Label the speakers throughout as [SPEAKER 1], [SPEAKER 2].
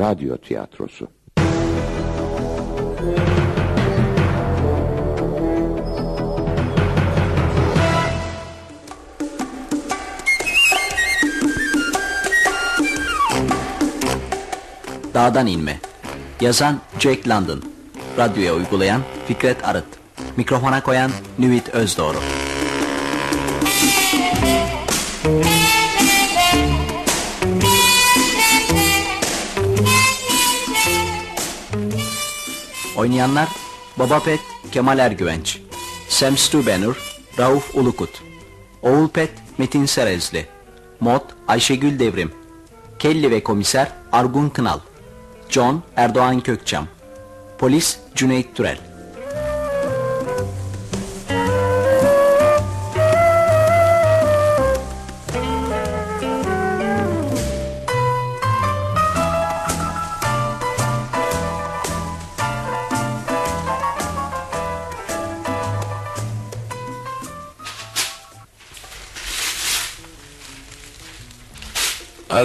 [SPEAKER 1] radyo tiyatrosu.
[SPEAKER 2] Dağdan inme. Yazan Jack London. Radyoya uygulayan Fikret Arıt. Mikrofona koyan Nüvit Özdoğru. Oynayanlar Baba Pet Kemal Ergüvenç Sam Stubenur Rauf Ulukut Oğul Pet Metin Serezli Mod Ayşegül Devrim Kelly ve komiser Argun Kınal John Erdoğan Kökçam Polis Cüneyt Türel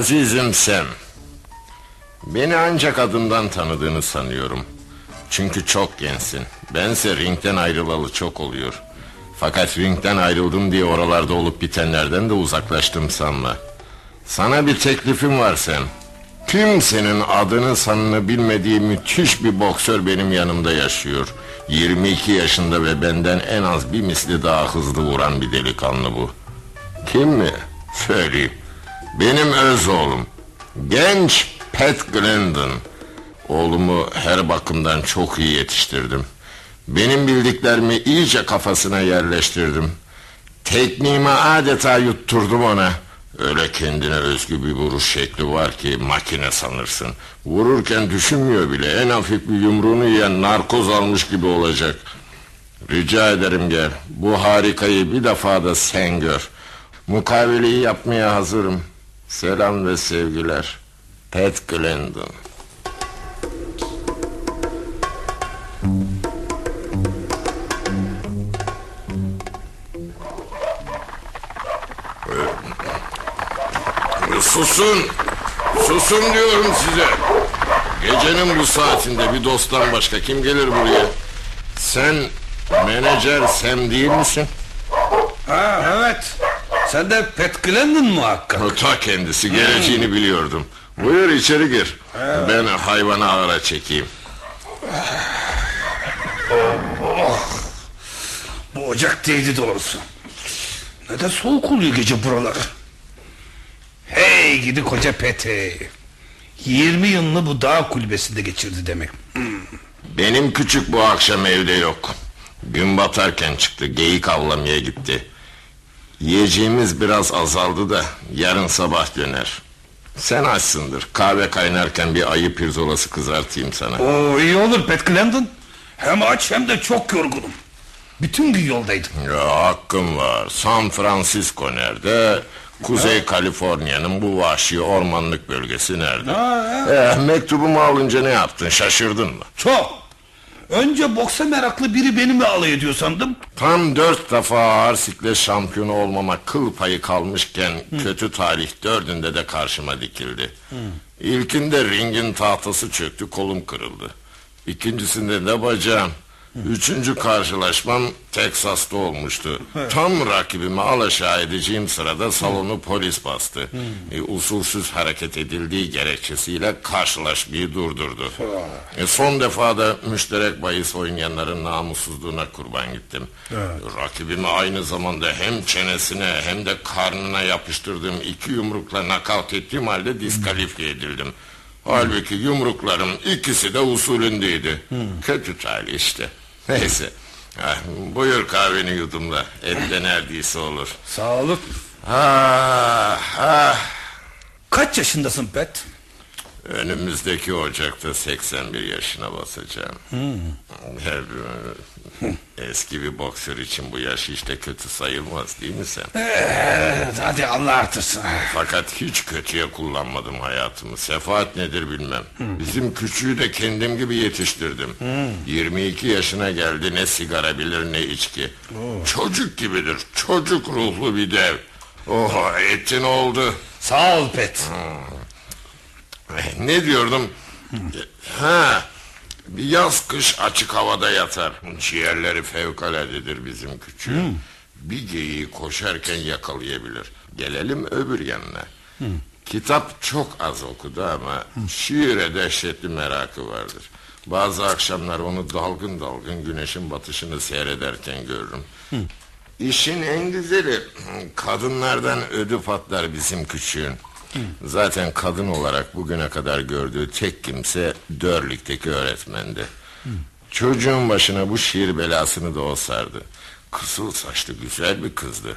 [SPEAKER 3] Azizim Sam. Beni ancak adımdan tanıdığını sanıyorum. Çünkü çok gençsin. Bense ringden ayrılalı çok oluyor. Fakat ringden ayrıldım diye oralarda olup bitenlerden de uzaklaştım sanma. Sana bir teklifim var Sam. Kimsenin adını sanını bilmediği müthiş bir boksör benim yanımda yaşıyor. 22 yaşında ve benden en az bir misli daha hızlı vuran bir delikanlı bu. Kim mi? Söyleyeyim. Benim öz oğlum. Genç Pat Glendon. Oğlumu her bakımdan çok iyi yetiştirdim. Benim bildiklerimi iyice kafasına yerleştirdim. Tekniğimi adeta yutturdum ona. Öyle kendine özgü bir vuruş şekli var ki makine sanırsın. Vururken düşünmüyor bile. En hafif bir yumruğunu yiyen narkoz almış gibi olacak. Rica ederim gel. Bu harikayı bir defa da sen gör. Mukaveleyi yapmaya hazırım. Selam ve sevgiler. Pat Glendon. Susun! Susun diyorum size. Gecenin bu saatinde bir dosttan başka kim gelir buraya? Sen menajer Sam değil misin?
[SPEAKER 4] Ha evet. Sen de Pat Glendon muhakkak.
[SPEAKER 3] O ta kendisi geleceğini biliyordum. Buyur içeri gir. Ben hayvanı ağıra çekeyim.
[SPEAKER 4] Bu ocak değdi doğrusu. Ne de soğuk oluyor gece buraları. Hey gidi koca Pete. 20 yılını bu dağ kulübesinde geçirdi demek.
[SPEAKER 3] Benim küçük bu akşam evde yok. Gün batarken çıktı. Geyik avlamaya gitti. Yiyeceğimiz biraz azaldı da yarın sabah döner. Sen açsındır. Kahve kaynarken bir ayı pirzolası kızartayım sana.
[SPEAKER 4] Oo iyi olur Pat Glendon. Hem aç hem de çok yorgunum. Bütün gün yoldaydım.
[SPEAKER 3] Ya hakkım var. San Francisco nerede? Kuzey Kaliforniya'nın bu vahşi ormanlık bölgesi nerede? Eh, mektubumu alınca ne yaptın? Şaşırdın mı?
[SPEAKER 4] Çok. Önce boksa meraklı biri beni mi alay ediyor sandım.
[SPEAKER 3] Tam dört defa ağır siklet şampiyonu olmama kıl payı kalmışken kötü tarih dördünde de karşıma dikildi. İlkinde ringin tahtası çöktü kolum kırıldı. İkincisinde de bacağım. Üçüncü karşılaşmam Teksas'ta olmuştu. Tam rakibimi alaşağı edeceğim sırada salonu polis bastı. E, usulsüz hareket edildiği gerekçesiyle karşılaşmayı durdurdu. E, son defa da müşterek bahis oynayanların namussuzluğuna kurban gittim. Rakibimi aynı zamanda hem çenesine hem de karnına yapıştırdığım iki yumrukla nakavt ettiğim halde diskalifiye edildim. Halbuki yumruklarım ikisi de usulündeydi. Kötü talih işte. Neyse. Ha, buyur kahveni yudumla. Et de neredeyse olur.
[SPEAKER 4] Sağ olun.
[SPEAKER 3] Ah, ah.
[SPEAKER 4] Kaç yaşındasın Pat?
[SPEAKER 3] Önümüzdeki Ocak'ta 81 yaşına basacağım. Her, eski bir boksör için bu yaş hiç de kötü sayılmaz değil mi sen?
[SPEAKER 4] Evet, hadi Allah artırsın.
[SPEAKER 3] Fakat hiç kötüye kullanmadım hayatımı. Sefaat nedir bilmem. Bizim küçüğü de kendim gibi yetiştirdim. 22 yaşına geldi ne sigara bilir ne içki. Çocuk gibidir. Çocuk ruhlu bir dev. Oh etin oldu.
[SPEAKER 4] Sağ ol Pat.
[SPEAKER 3] Ne diyordum? Ha, bir yaz kış açık havada yatar. Ciğerleri fevkaladedir bizim küçüğün. Bir geyiği koşarken yakalayabilir. Gelelim öbür yanına. Kitap çok az okudu ama şiire dehşetli merakı vardır. Bazı akşamlar onu dalgın dalgın güneşin batışını seyrederken görürüm. İşin en güzeli kadınlardan ödü patlar bizim küçüğün. Zaten kadın olarak bugüne kadar gördüğü tek kimse Dörlük'teki öğretmendi. Çocuğun başına bu şiir belasını da o sardı. Kısıl saçlı güzel bir kızdı.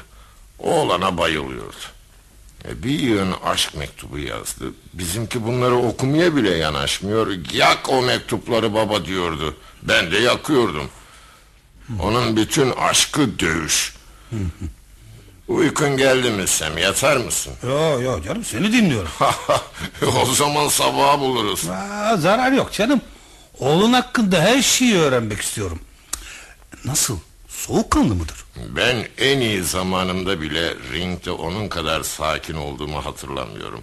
[SPEAKER 3] Oğlana bayılıyordu. E, bir yığın aşk mektubu yazdı. Bizimki bunları okumaya bile yanaşmıyor. Yak o mektupları baba diyordu. Ben de yakıyordum. Onun bütün aşkı dövüş. Uykun geldi mi Sem yatar mısın?
[SPEAKER 4] Yo yo canım seni dinliyorum.
[SPEAKER 3] o zaman sabaha buluruz.
[SPEAKER 4] Aa, zarar yok canım. Oğlun hakkında her şeyi öğrenmek istiyorum. Nasıl? Soğukkanlı mıdır?
[SPEAKER 3] Ben en iyi zamanımda bile ringde onun kadar sakin olduğumu hatırlamıyorum.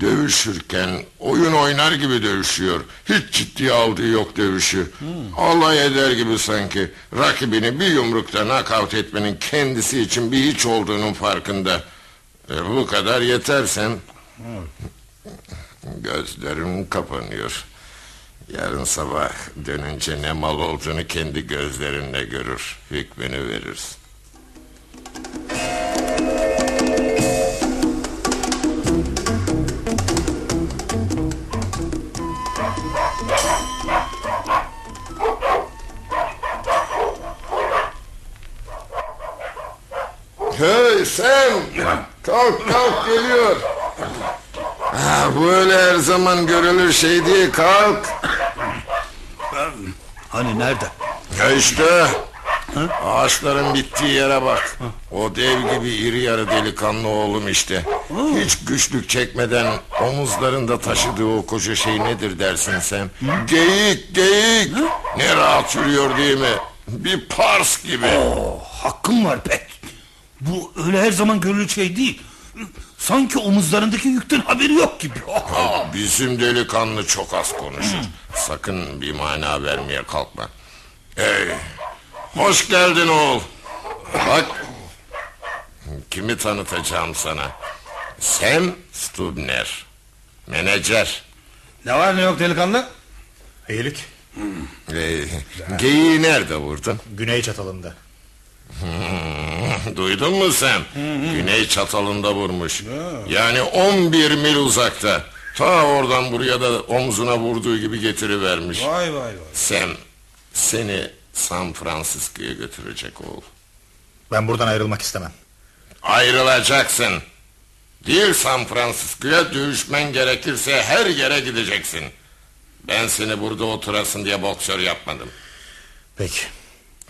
[SPEAKER 3] Dövüşürken oyun oynar gibi dövüşüyor. Hiç ciddiye aldığı yok dövüşü. Alay eder gibi sanki. Rakibini bir yumrukta nakavt etmenin kendisi için bir hiç olduğunun farkında. E, bu kadar yetersen... Gözlerim kapanıyor. Yarın sabah dönünce ne mal olduğunu kendi gözlerinle görür. Hükmünü verirsin. Hey sen! Kalk kalk geliyor. Ha, bu öyle her zaman görülür şey değil kalk.
[SPEAKER 4] Hani nerede?
[SPEAKER 3] Ya işte ağaçların bittiği yere bak. O dev gibi iri yarı delikanlı oğlum işte. Hiç güçlük çekmeden omuzlarında taşıdığı o koca şey nedir dersin sen? Geyik geyik. Ne rahat yürüyor değil mi? Bir pars gibi.
[SPEAKER 4] Oh, hakkım var pek. Bu öyle her zaman görülür şey değil. Sanki omuzlarındaki yükten haberi yok gibi.
[SPEAKER 3] Bizim delikanlı çok az konuşur. Sakın bir mana vermeye kalkma. Hey, hoş geldin oğul. Bak, kimi tanıtacağım sana. Sam Stubner, menajer.
[SPEAKER 4] Ne var ne yok delikanlı?
[SPEAKER 1] İyilik.
[SPEAKER 3] Ee, geyiği nerede vurdun?
[SPEAKER 1] Güney çatalında.
[SPEAKER 3] Duydun mu Sam? Güney çatalında vurmuş. Yani 11 mil uzakta. Ta oradan buraya da omzuna vurduğu gibi getirivermiş.
[SPEAKER 4] Vay vay vay.
[SPEAKER 3] Sam seni San Francisco'ya götürecek oğul.
[SPEAKER 1] Ben buradan ayrılmak istemem.
[SPEAKER 3] Ayrılacaksın. Değil San Francisco'ya dövüşmen gerekirse her yere gideceksin. Ben seni burada oturasın diye boksör yapmadım.
[SPEAKER 1] Peki.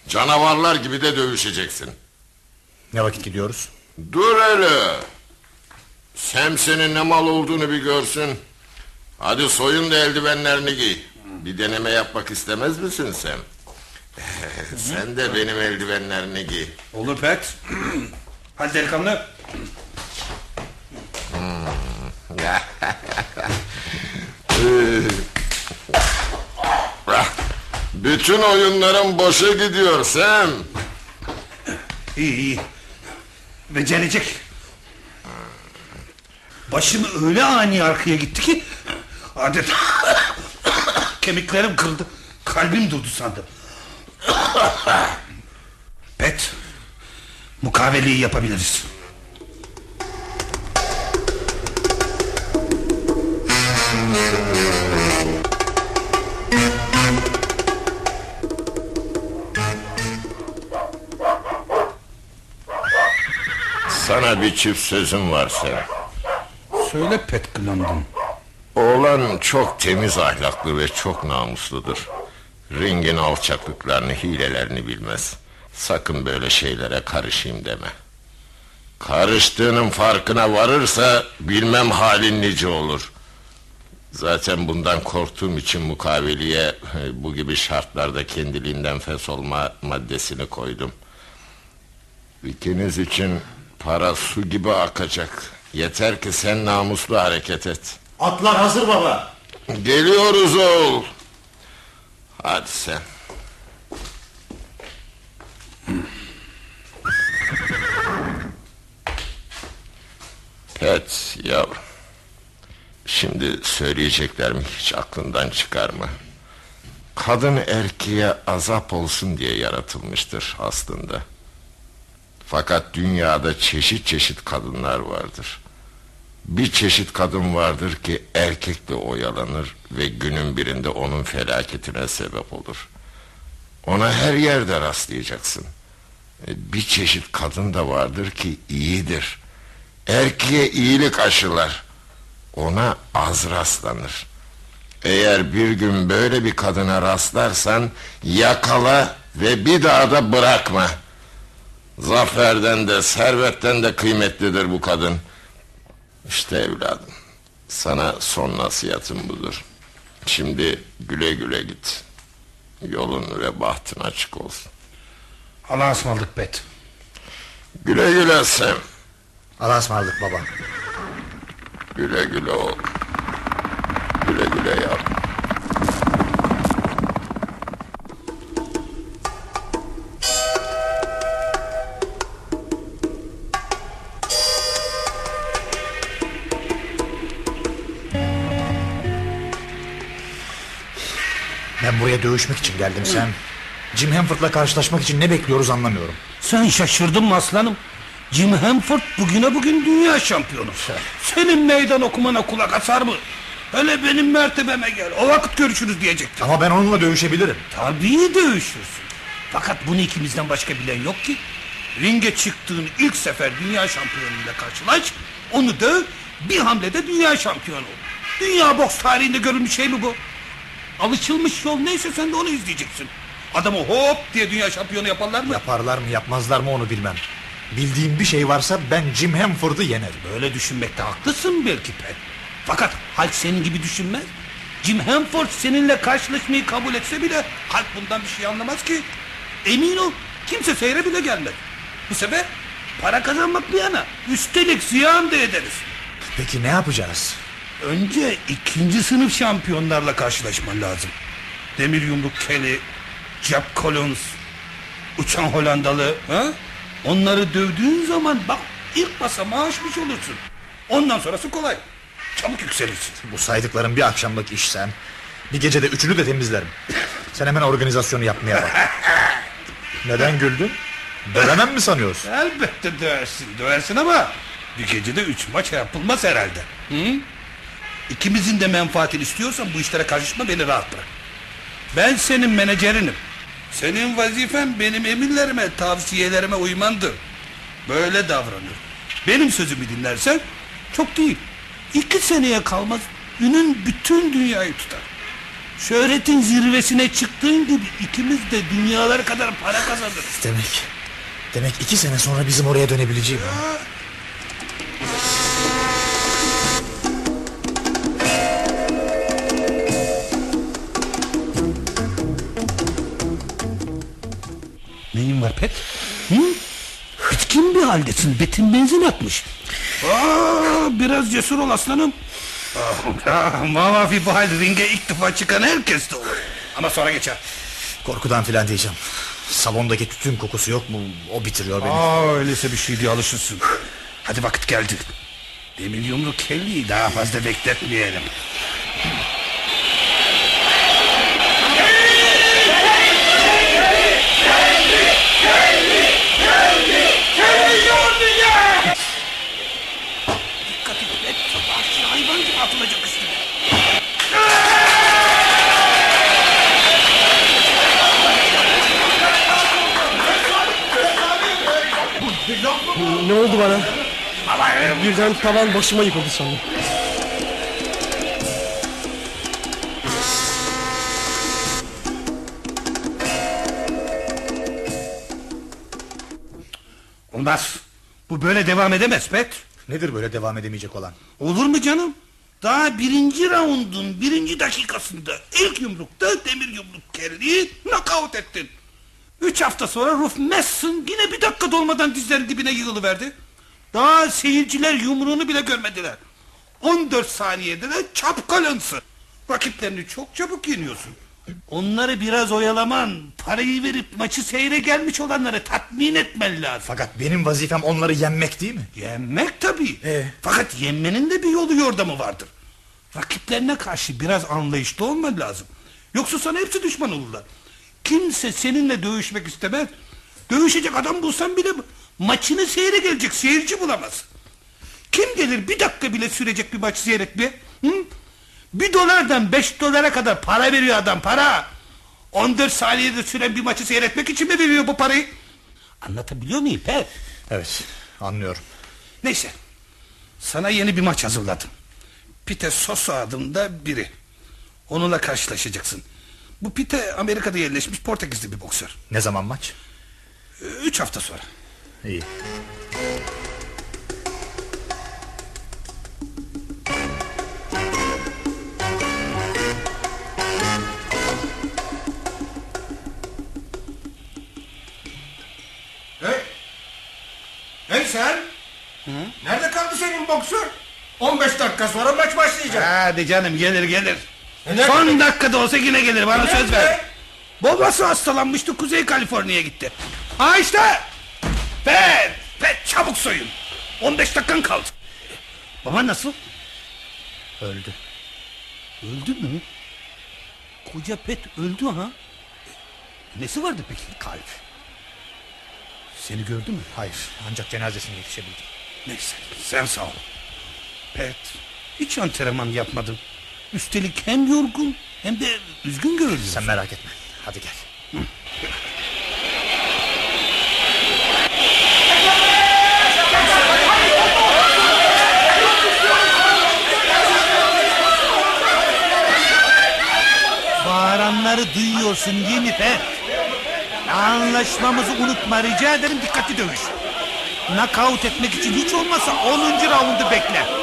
[SPEAKER 3] Canavarlar gibi de dövüşeceksin.
[SPEAKER 1] Ne vakit gidiyoruz?
[SPEAKER 3] Dur hele. Sam senin ne mal olduğunu bir görsün. Hadi soyun da eldivenlerini giy. Bir deneme yapmak istemez misin Sam? Sen de benim eldivenlerini giy.
[SPEAKER 4] Olur pet. Hadi delikanlı.
[SPEAKER 3] Bütün oyunların boşa gidiyor Sam.
[SPEAKER 4] İyi iyi. Becerecek. Başım öyle ani arkaya gitti ki adeta kemiklerim kırıldı. Kalbim durdu sandım. Pet. Mukaveleyi yapabiliriz.
[SPEAKER 3] Sana bir çift sözüm var Sam.
[SPEAKER 4] Söyle Pet Glondon.
[SPEAKER 3] Oğlan çok temiz ahlaklı ve çok namusludur. Ringin alçaklıklarını, hilelerini bilmez. Sakın böyle şeylere karışayım deme. Karıştığının farkına varırsa bilmem halin nice olur. Zaten bundan korktuğum için mukaveliye bu gibi şartlarda kendiliğinden fes olma maddesini koydum. İkiniz için para su gibi akacak. Yeter ki sen namuslu hareket et.
[SPEAKER 1] Atlar hazır baba.
[SPEAKER 3] Geliyoruz oğul. Hadi sen. Pet yavrum. Şimdi söyleyeceklerimi hiç aklından çıkarma. Kadın erkeğe azap olsun diye yaratılmıştır aslında. Fakat dünyada çeşit çeşit kadınlar vardır. Bir çeşit kadın vardır ki erkekle oyalanır ve günün birinde onun felaketine sebep olur. Ona her yerde rastlayacaksın. E, Bir çeşit kadın da vardır ki iyidir. Erkeğe iyilik aşılar. Ona az rastlanır. Eğer bir gün böyle bir kadına rastlarsan yakala ve bir daha da bırakma. Zaferden de servetten de kıymetlidir bu kadın. İşte evladım. Sana son nasihatim budur. Şimdi güle güle git. Yolun ve bahtın açık olsun.
[SPEAKER 4] Allah'a ısmarladık Pet.
[SPEAKER 3] Güle güle Sem.
[SPEAKER 1] Allah'a ısmarladık baba.
[SPEAKER 3] Güle güle oğlum. Güle güle yavrum.
[SPEAKER 1] Ben buraya dövüşmek için geldim sen. Jim Hanford'la karşılaşmak için ne bekliyoruz anlamıyorum.
[SPEAKER 4] Sen şaşırdın mı aslanım? Jim Hanford bugüne bugün dünya şampiyonu. Senin meydan okumana kulak asar mı? Hele benim mertebeme gel. O vakit görüşürüz diyecektim.
[SPEAKER 1] Ama ben onunla dövüşebilirim.
[SPEAKER 4] Tabii dövüşürsün. Fakat bunu ikimizden başka bilen yok ki. Ringe çıktığın ilk sefer dünya şampiyonuyla karşılaş. Onu döv. Bir hamlede dünya şampiyonu ol. Dünya boks tarihinde görülmüş şey mi bu? Alışılmış yol neyse sen de onu izleyeceksin. Adamı hop diye dünya şampiyonu yaparlar mı?
[SPEAKER 1] Yaparlar mı yapmazlar mı onu bilmem. Bildiğim bir şey varsa ben Jim Hanford'u yenerim.
[SPEAKER 4] Böyle düşünmekte haklısın belki Pet. Fakat halk senin gibi düşünmez. Jim Hanford seninle karşılaşmayı kabul etse bile halk bundan bir şey anlamaz ki. Emin ol kimse seyre bile gelmez. Bu sefer para kazanmak bir yana üstelik ziyan da ederiz.
[SPEAKER 1] Peki ne yapacağız?
[SPEAKER 4] Önce ikinci sınıf şampiyonlarla karşılaşman lazım. Demir yumruk Kelly, Jack Collins, uçan Hollandalı. Ha? Onları dövdüğün zaman bak ilk basamağı aşmış olursun. Ondan sonrası kolay. Çabuk yükselirsin.
[SPEAKER 1] Bu saydıkların bir akşamlık iş sen. Bir gecede üçünü de temizlerim. Sen hemen organizasyonu yapmaya bak. Neden güldün? Dövemem mi sanıyorsun?
[SPEAKER 4] Elbette döversin. Döversin ama bir gecede üç maç yapılmaz herhalde. Hı? İkimizin de menfaatini istiyorsan bu işlere karışma beni rahat bırak. Ben senin menajerinim. Senin vazifen benim emirlerime, tavsiyelerime uymandır. Böyle davranır. Benim sözümü dinlersen çok değil. İki seneye kalmaz ünün bütün dünyayı tutar. Şöhretin zirvesine çıktığın gibi ikimiz de dünyalar kadar para kazanırız.
[SPEAKER 1] Demek, demek iki sene sonra bizim oraya dönebileceğim. ha?
[SPEAKER 4] Neyin var Pet? Hı? Bitkin bir haldesin. Betin benzin atmış. Aa, biraz cesur ol aslanım. Mavafi bu hal ringe ilk defa çıkan herkes de olur. Ama sonra geçer.
[SPEAKER 1] Korkudan filan diyeceğim. Salondaki tütün kokusu yok mu? O bitiriyor beni.
[SPEAKER 4] Aa, öyleyse bir şey diye alışırsın. Hadi vakit geldi. Demir yumruk Kelly'yi daha fazla bekletmeyelim.
[SPEAKER 5] Ne oldu bana? Birden tavan başıma yıkıldı sandım.
[SPEAKER 4] Olmaz. Bu böyle devam edemez Pet.
[SPEAKER 1] Nedir böyle devam edemeyecek olan?
[SPEAKER 4] Olur mu canım? Daha birinci raundun birinci dakikasında ilk yumrukta demir yumruk Kelly'yi knockout ettin. Üç hafta sonra Ruf Messon yine bir dakika dolmadan dizlerin dibine yığılıverdi. Daha seyirciler yumruğunu bile görmediler. 14 saniyede de Collins'ı. Rakiplerini çok çabuk yeniyorsun. Onları biraz oyalaman, parayı verip maçı seyre gelmiş olanları tatmin etmen lazım.
[SPEAKER 1] Fakat benim vazifem onları yenmek değil mi?
[SPEAKER 4] Yenmek tabii.
[SPEAKER 1] Ee?
[SPEAKER 4] Fakat yenmenin de bir yolu yordamı vardır. Rakiplerine karşı biraz anlayışlı olman lazım. Yoksa sana hepsi düşman olurlar. Kimse seninle dövüşmek istemez. Dövüşecek adam bulsan bile maçını seyre gelecek seyirci bulamaz. Kim gelir bir dakika bile sürecek bir maç seyretmeye? Hı? Bir dolardan beş dolara kadar para veriyor adam para. 14 saniyede süren bir maçı seyretmek için mi veriyor bu parayı? Anlatabiliyor muyum Pep?
[SPEAKER 1] Evet anlıyorum.
[SPEAKER 4] Neyse. Sana yeni bir maç hazırladım. Pite Soso adında biri. Onunla karşılaşacaksın. Bu Pite Amerika'da yerleşmiş Portekizli bir boksör.
[SPEAKER 1] Ne zaman maç?
[SPEAKER 4] Ee, Üç hafta sonra.
[SPEAKER 1] İyi.
[SPEAKER 6] Hey! Hey sen! Nerede kaldı senin boksör? 15 dakika sonra maç başlayacak.
[SPEAKER 4] Hadi canım gelir gelir.
[SPEAKER 6] Nerede?
[SPEAKER 4] Son dakikada olsa yine gelir bana
[SPEAKER 6] Nerede?
[SPEAKER 4] söz ver. Babası hastalanmıştı Kuzey Kaliforniya'ya gitti. Ha işte. Pet, pet çabuk soyun. 15 dakikan kaldı. Baba nasıl?
[SPEAKER 1] Öldü.
[SPEAKER 4] Öldü mü? Koca pet öldü ha. Nesi vardı peki?
[SPEAKER 1] Kalp.
[SPEAKER 4] Seni gördü mü?
[SPEAKER 1] Hayır ancak cenazesine yetişebildim.
[SPEAKER 4] Neyse sen sağ ol. Pet hiç antrenman yapmadım. Üstelik hem yorgun hem de üzgün görünüyorsun.
[SPEAKER 1] Sen merak etme. Hadi gel.
[SPEAKER 4] Bağıranları duyuyorsun Pet? Anlaşmamızı unutma rica ederim dikkatli dövüş. Nakavt etmek için hiç olmazsa 10. raundu bekle.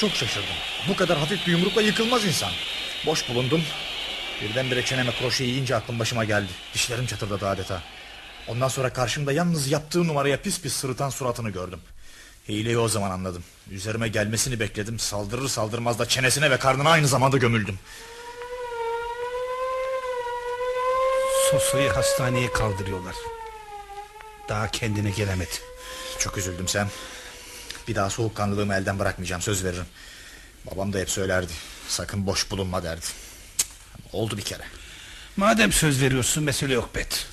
[SPEAKER 1] Çok şaşırdım. Bu kadar hafif bir yumrukla yıkılmaz insan. Boş bulundum. Birdenbire çeneme kroşe yiyince aklım başıma geldi. Dişlerim çatırdadı adeta. Ondan sonra karşımda yalnız yaptığı numaraya pis pis sırıtan suratını gördüm. Hileyi o zaman anladım. Üzerime gelmesini bekledim. Saldırır saldırmaz da çenesine ve karnına aynı zamanda gömüldüm.
[SPEAKER 4] Soso'yu hastaneye kaldırıyorlar. Daha kendine gelemedi.
[SPEAKER 1] Çok üzüldüm sen. Bir daha soğukkanlılığımı elden bırakmayacağım söz veririm. Babam da hep söylerdi. Sakın boş bulunma derdi. Oldu bir kere.
[SPEAKER 4] Madem söz veriyorsun mesele yok Pet.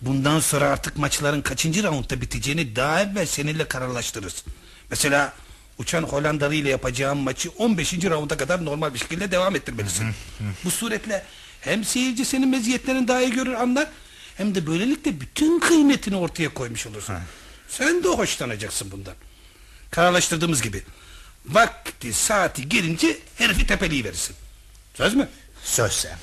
[SPEAKER 4] Bundan sonra artık maçların kaçıncı raundda biteceğini daha evvel seninle kararlaştırırız. Mesela uçan Hollandalı ile yapacağım maçı 15. raunda kadar normal bir şekilde devam ettirmelisin. Bu suretle hem seyirci senin meziyetlerini daha iyi görür anlar hem de böylelikle bütün kıymetini ortaya koymuş olursun. Sen de hoşlanacaksın bundan. Kararlaştırdığımız gibi vakti saati gelince herifi tepeliği verirsin. Söz mü?
[SPEAKER 1] Söz sen.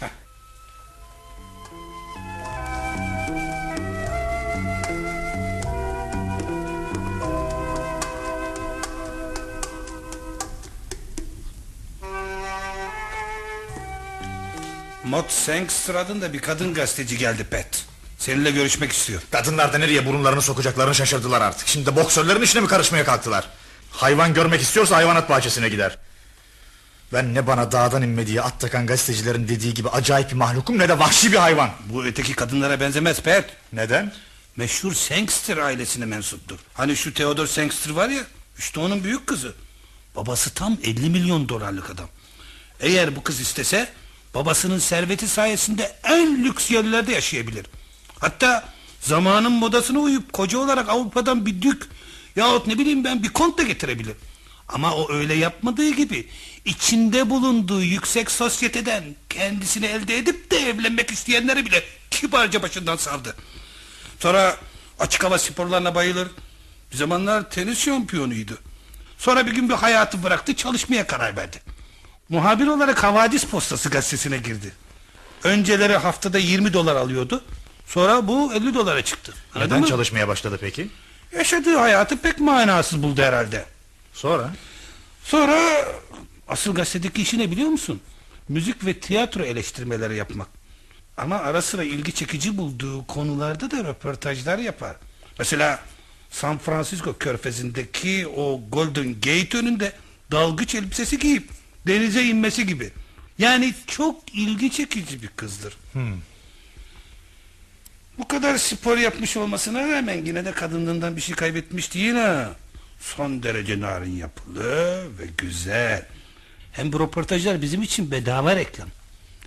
[SPEAKER 4] Mott Sangster adında bir kadın gazeteci geldi Pet. Seninle görüşmek istiyor.
[SPEAKER 1] Kadınlar da nereye burunlarını sokacaklarını şaşırdılar artık. Şimdi de boksörlerin işine mi karışmaya kalktılar? Hayvan görmek istiyorsa hayvanat bahçesine gider. Ben ne bana dağdan inme diye at takan gazetecilerin dediği gibi acayip bir mahlukum ne de vahşi bir hayvan.
[SPEAKER 4] Bu öteki kadınlara benzemez Pet.
[SPEAKER 1] Neden?
[SPEAKER 4] Meşhur Sangster ailesine mensuptur. Hani şu Theodore Sangster var ya, işte onun büyük kızı. Babası tam 50 milyon dolarlık adam. Eğer bu kız istese, babasının serveti sayesinde en lüks yerlerde yaşayabilir. Hatta zamanın modasına uyup koca olarak Avrupa'dan bir dük yahut ne bileyim ben bir kont da getirebilir. Ama o öyle yapmadığı gibi içinde bulunduğu yüksek sosyeteden kendisini elde edip de evlenmek isteyenleri bile kibarca başından savdı. Sonra açık hava sporlarına bayılır. Bir zamanlar tenis şampiyonuydu. Sonra bir gün bir hayatı bıraktı çalışmaya karar verdi. Muhabir olarak Havadis Postası gazetesine girdi. Önceleri haftada 20 dolar alıyordu. Sonra bu 50 dolara çıktı. Anladın
[SPEAKER 1] Neden
[SPEAKER 4] mı?
[SPEAKER 1] çalışmaya başladı peki?
[SPEAKER 4] Yaşadığı hayatı pek manasız buldu herhalde.
[SPEAKER 1] Sonra?
[SPEAKER 4] Sonra asıl gazetedeki işi ne biliyor musun? Müzik ve tiyatro eleştirmeleri yapmak. Ama ara sıra ilgi çekici bulduğu konularda da röportajlar yapar. Mesela San Francisco körfezindeki o Golden Gate önünde dalgıç elbisesi giyip denize inmesi gibi. Yani çok ilgi çekici bir kızdır. Bu kadar spor yapmış olmasına rağmen yine de kadınlığından bir şey kaybetmiş değil ha. Son derece narin yapılı ve güzel. Hem bu röportajlar bizim için bedava reklam.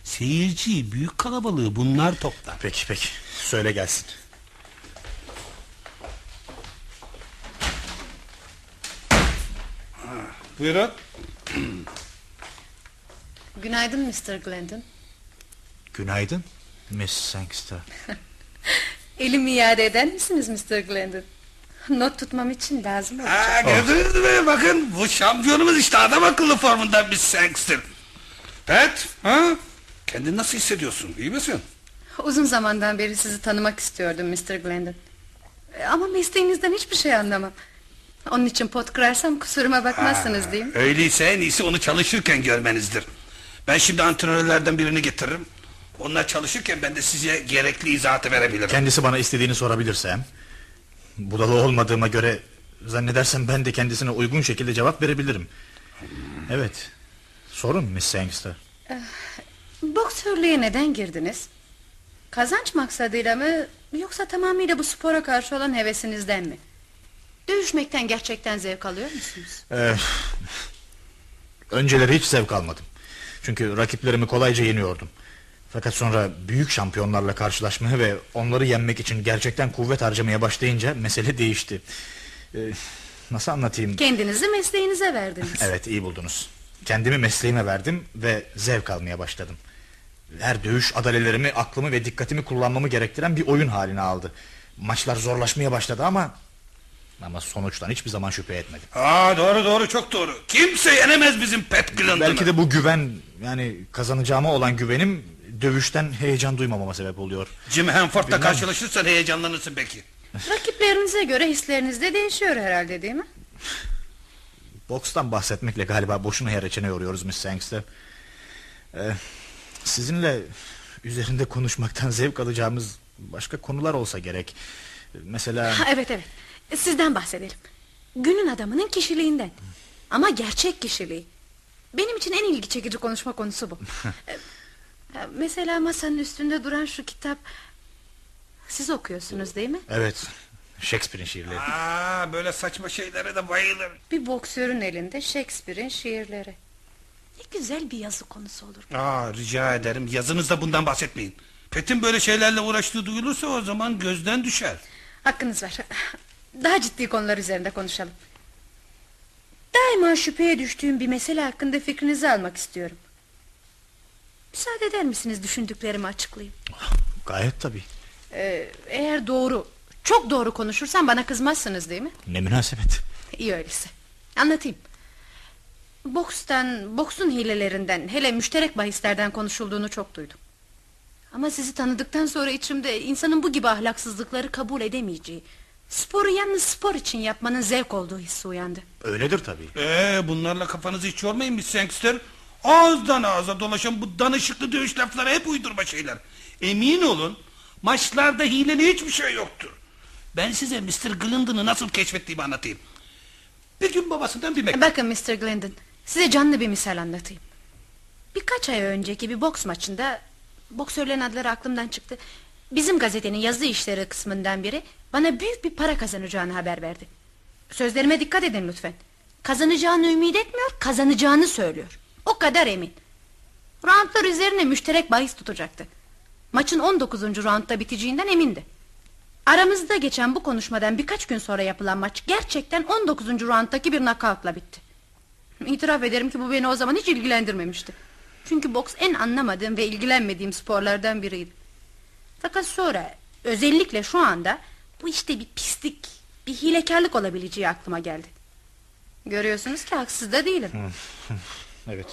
[SPEAKER 4] Seyirciyi, büyük kalabalığı bunlar toplar.
[SPEAKER 1] Peki peki. Söyle gelsin.
[SPEAKER 4] Buyurun.
[SPEAKER 7] Günaydın Mr. Glendon.
[SPEAKER 1] Günaydın. Miss Sangster.
[SPEAKER 7] Elimi iade eder misiniz Mr. Glendon? Not tutmam için lazım olacak.
[SPEAKER 4] Ha, gördünüz mü? Bakın bu şampiyonumuz işte adam akıllı formundan bir Sangster. Pat, ha? Kendini nasıl hissediyorsun? İyi misin?
[SPEAKER 7] Uzun zamandan beri sizi tanımak istiyordum Mr. Glendon. E, Ama mesleğinizden hiçbir şey anlamam. Onun için pot kırarsam kusuruma bakmazsınız değil mi?
[SPEAKER 4] Öyleyse en iyisi onu çalışırken görmenizdir. Ben şimdi antrenörlerden birini getiririm. Onlar çalışırken ben de size gerekli izahatı verebilirim.
[SPEAKER 1] Kendisi bana istediğini sorabilirsem. Budalı olmadığıma göre zannedersem ben de kendisine uygun şekilde cevap verebilirim. Evet. Sorun Miss Sangster.
[SPEAKER 7] Boksörlüğe neden girdiniz? Kazanç maksadıyla mı yoksa tamamıyla bu spora karşı olan hevesinizden mi? Dövüşmekten gerçekten zevk alıyor musunuz?
[SPEAKER 1] Ee, önceleri hiç zevk almadım. Çünkü rakiplerimi kolayca yeniyordum. Fakat sonra büyük şampiyonlarla karşılaşmaya ve onları yenmek için gerçekten kuvvet harcamaya başlayınca mesele değişti. Ee, nasıl anlatayım?
[SPEAKER 7] Kendinizi mesleğinize verdiniz.
[SPEAKER 1] Evet iyi buldunuz. Kendimi mesleğime verdim ve zevk almaya başladım. Her dövüş adalelerimi, aklımı ve dikkatimi kullanmamı gerektiren bir oyun haline aldı. Maçlar zorlaşmaya başladı ama... Ama sonuçtan hiçbir zaman şüphe etmedim.
[SPEAKER 4] Aa doğru doğru çok doğru. Kimse yenemez bizim Pat Glendon'u.
[SPEAKER 1] Belki de bu güven yani kazanacağıma olan güvenim dövüşten heyecan duymamama sebep oluyor.
[SPEAKER 4] Jim Hanford'la karşılaşırsan heyecanlanırsın belki.
[SPEAKER 7] Rakiplerinize göre hisleriniz de değişiyor herhalde değil mi?
[SPEAKER 1] Bokstan bahsetmekle galiba boşuna yer reçene yoruyoruz Miss Sangster. Ee, sizinle üzerinde konuşmaktan zevk alacağımız başka konular olsa gerek. Mesela
[SPEAKER 7] Ha, evet evet. Sizden bahsedelim. Günün adamının kişiliğinden. Ama gerçek kişiliği. Benim için en ilgi çekici konuşma konusu bu. Mesela masanın üstünde duran şu kitap... Siz okuyorsunuz değil mi?
[SPEAKER 1] evet Shakespeare'in şiirleri.
[SPEAKER 4] Aa böyle saçma şeylere de bayılır.
[SPEAKER 7] Bir boksörün elinde Shakespeare'in şiirleri. Ne güzel bir yazı konusu olur.
[SPEAKER 4] Aa rica ederim yazınızda bundan bahsetmeyin. Pet'in böyle şeylerle uğraştığı duyulursa o zaman gözden düşer.
[SPEAKER 7] Hakkınız var. Daha ciddi konular üzerinde konuşalım. Daima şüpheye düştüğüm bir mesele hakkında fikrinizi almak istiyorum. Müsaade eder misiniz düşündüklerimi açıklayayım?
[SPEAKER 1] Gayet tabii.
[SPEAKER 7] Ee, eğer doğru, çok doğru konuşursam bana kızmazsınız değil mi?
[SPEAKER 1] Ne münasebet.
[SPEAKER 7] İyi öyleyse. Anlatayım. Bokstan, boksun hilelerinden, hele müşterek bahislerden konuşulduğunu çok duydum. Ama sizi tanıdıktan sonra içimde insanın bu gibi ahlaksızlıkları kabul edemeyeceği, sporu yalnız spor için yapmanın zevk olduğu hissi uyandı.
[SPEAKER 1] Öyledir tabii.
[SPEAKER 4] Ee bunlarla kafanızı hiç yormayın Miss Sangster. Ağızdan ağza dolaşan bu danışıklı dövüş lafları hep uydurma şeyler. Emin olun maçlarda hileli hiçbir şey yoktur. Ben size Mr. Glendon'ı nasıl keşfettiğimi anlatayım. Bir gün babasından bir mektup.
[SPEAKER 7] Bakın Mr. Glendon, size canlı bir misal anlatayım. Birkaç ay önceki bir boks maçında, boksörlerin adları aklımdan çıktı. Bizim gazetenin yazı işleri kısmından biri bana büyük bir para kazanacağını haber verdi. Sözlerime dikkat edin lütfen. Kazanacağını ümit etmiyor, kazanacağını söylüyor. Kadar emin. Roundlar üzerine müşterek bahis tutacaktı. Maçın 19. roundda biteceğinden emindi. Aramızda geçen bu konuşmadan birkaç gün sonra yapılan maç gerçekten 19. rounddaki bir knockoutla bitti. İtiraf ederim ki bu beni o zaman hiç ilgilendirmemişti. Çünkü boks en anlamadığım ve ilgilenmediğim sporlardan biriydi. Fakat sonra özellikle şu anda bu işte bir pislik, bir hilekarlık olabileceği aklıma geldi. Görüyorsunuz ki haksız da değilim.
[SPEAKER 1] Evet.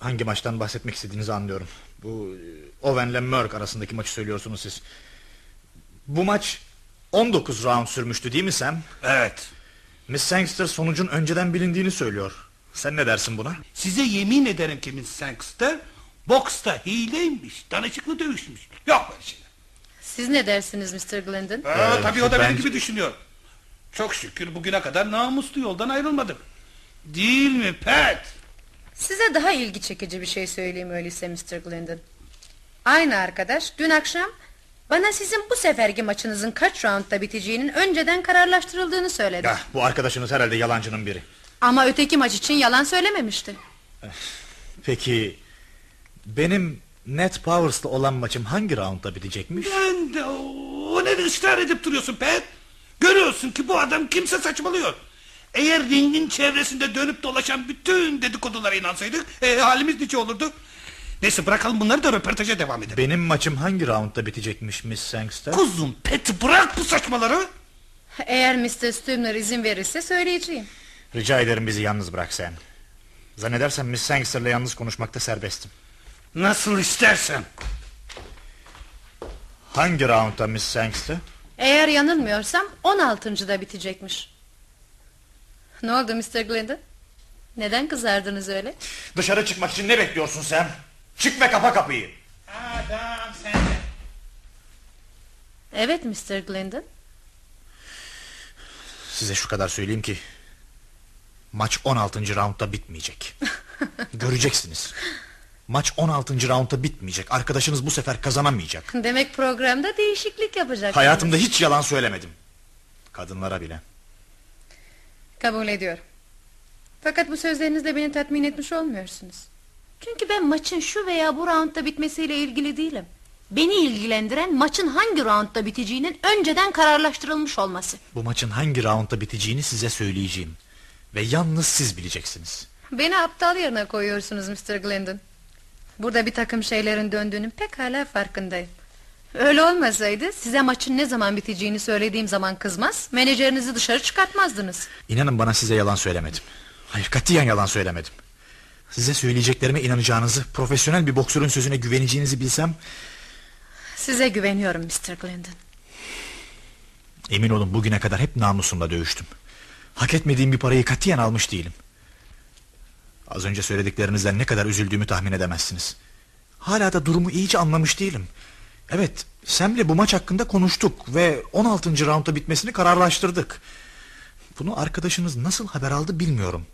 [SPEAKER 1] Ee, Hangi maçtan bahsetmek istediğinizi anlıyorum. Bu e, Owen'le Merck arasındaki maçı söylüyorsunuz siz. Bu maç 19 round sürmüştü değil mi Sam?
[SPEAKER 4] Evet.
[SPEAKER 1] Miss Sangster sonucun önceden bilindiğini söylüyor. Sen ne dersin buna?
[SPEAKER 4] Size yemin ederim ki Miss Sangster boksta hileymiş, danışıklı dövüşmüş. Yok böyle şeyler.
[SPEAKER 7] Siz ne dersiniz Mr. Glendon?
[SPEAKER 4] Ha, tabii o da benim gibi düşünüyor. Çok şükür bugüne kadar namuslu yoldan ayrılmadık. Değil mi Pat?
[SPEAKER 7] Size daha ilgi çekici bir şey söyleyeyim öyleyse Mr. Glendon. Aynı arkadaş dün akşam bana sizin bu seferki maçınızın kaç roundda biteceğinin önceden kararlaştırıldığını söyledi.
[SPEAKER 1] Ya, bu arkadaşınız herhalde yalancının biri.
[SPEAKER 7] Ama öteki maç için yalan söylememişti.
[SPEAKER 1] Peki benim Net Powers'la olan maçım hangi roundda bitecekmiş?
[SPEAKER 4] Ben de o ne ısrar edip duruyorsun Pat? Görüyorsun ki bu adam kimse saçmalıyor. Eğer ringin çevresinde dönüp dolaşan bütün dedikodulara inansaydık e, halimiz nice olurdu. Neyse bırakalım bunları da röportaja devam edelim.
[SPEAKER 1] Benim maçım hangi roundda bitecekmiş Miss Sangster?
[SPEAKER 4] Kuzum Pat bırak bu saçmaları.
[SPEAKER 7] Eğer Mr. Stumner izin verirse söyleyeceğim.
[SPEAKER 1] Rica ederim bizi yalnız bırak sen. Zannedersem Miss Sangster'la yalnız konuşmakta serbestim.
[SPEAKER 4] Nasıl istersen.
[SPEAKER 1] Hangi roundda Miss Sangster?
[SPEAKER 7] Eğer yanılmıyorsam 16.da bitecekmiş. Ne oldu Mr. Glendon? Neden kızardınız öyle?
[SPEAKER 1] Dışarı çıkmak için ne bekliyorsun sen? Çık ve kapa kapıyı.
[SPEAKER 4] Adam sen
[SPEAKER 7] Evet Mr. Glendon.
[SPEAKER 1] Size şu kadar söyleyeyim ki... Maç 16. roundda bitmeyecek. Göreceksiniz. Maç 16. roundda bitmeyecek. Arkadaşınız bu sefer kazanamayacak.
[SPEAKER 7] Demek programda değişiklik yapacaksınız.
[SPEAKER 1] Hayatımda hiç yalan söylemedim. Kadınlara bile.
[SPEAKER 7] Kabul ediyorum. Fakat bu sözlerinizle beni tatmin etmiş olmuyorsunuz. Çünkü ben maçın şu veya bu roundda bitmesiyle ilgili değilim. Beni ilgilendiren maçın hangi roundda biteceğinin önceden kararlaştırılmış olması.
[SPEAKER 1] Bu maçın hangi roundda biteceğini size söyleyeceğim. Ve yalnız siz bileceksiniz.
[SPEAKER 7] Beni aptal yerine koyuyorsunuz Mr. Glendon. Burada bir takım şeylerin döndüğünün pekala farkındayım. Öyle olmasaydı size maçın ne zaman biteceğini söylediğim zaman kızmaz, menajerinizi dışarı çıkartmazdınız.
[SPEAKER 1] İnanın bana size yalan söylemedim. Hayır katiyen yalan söylemedim. Size söyleyeceklerime inanacağınızı, profesyonel bir boksörün sözüne güveneceğinizi bilsem...
[SPEAKER 7] Size güveniyorum Mr. Glendon.
[SPEAKER 1] Emin olun bugüne kadar hep namusumla dövüştüm. Hak etmediğim bir parayı katiyen almış değilim. Az önce söylediklerinizden ne kadar üzüldüğümü tahmin edemezsiniz. Hala da durumu iyice anlamış değilim. Evet, Sam'le bu maç hakkında konuştuk ve 16. roundda bitmesini kararlaştırdık. Bunu arkadaşınız nasıl haber aldı bilmiyorum.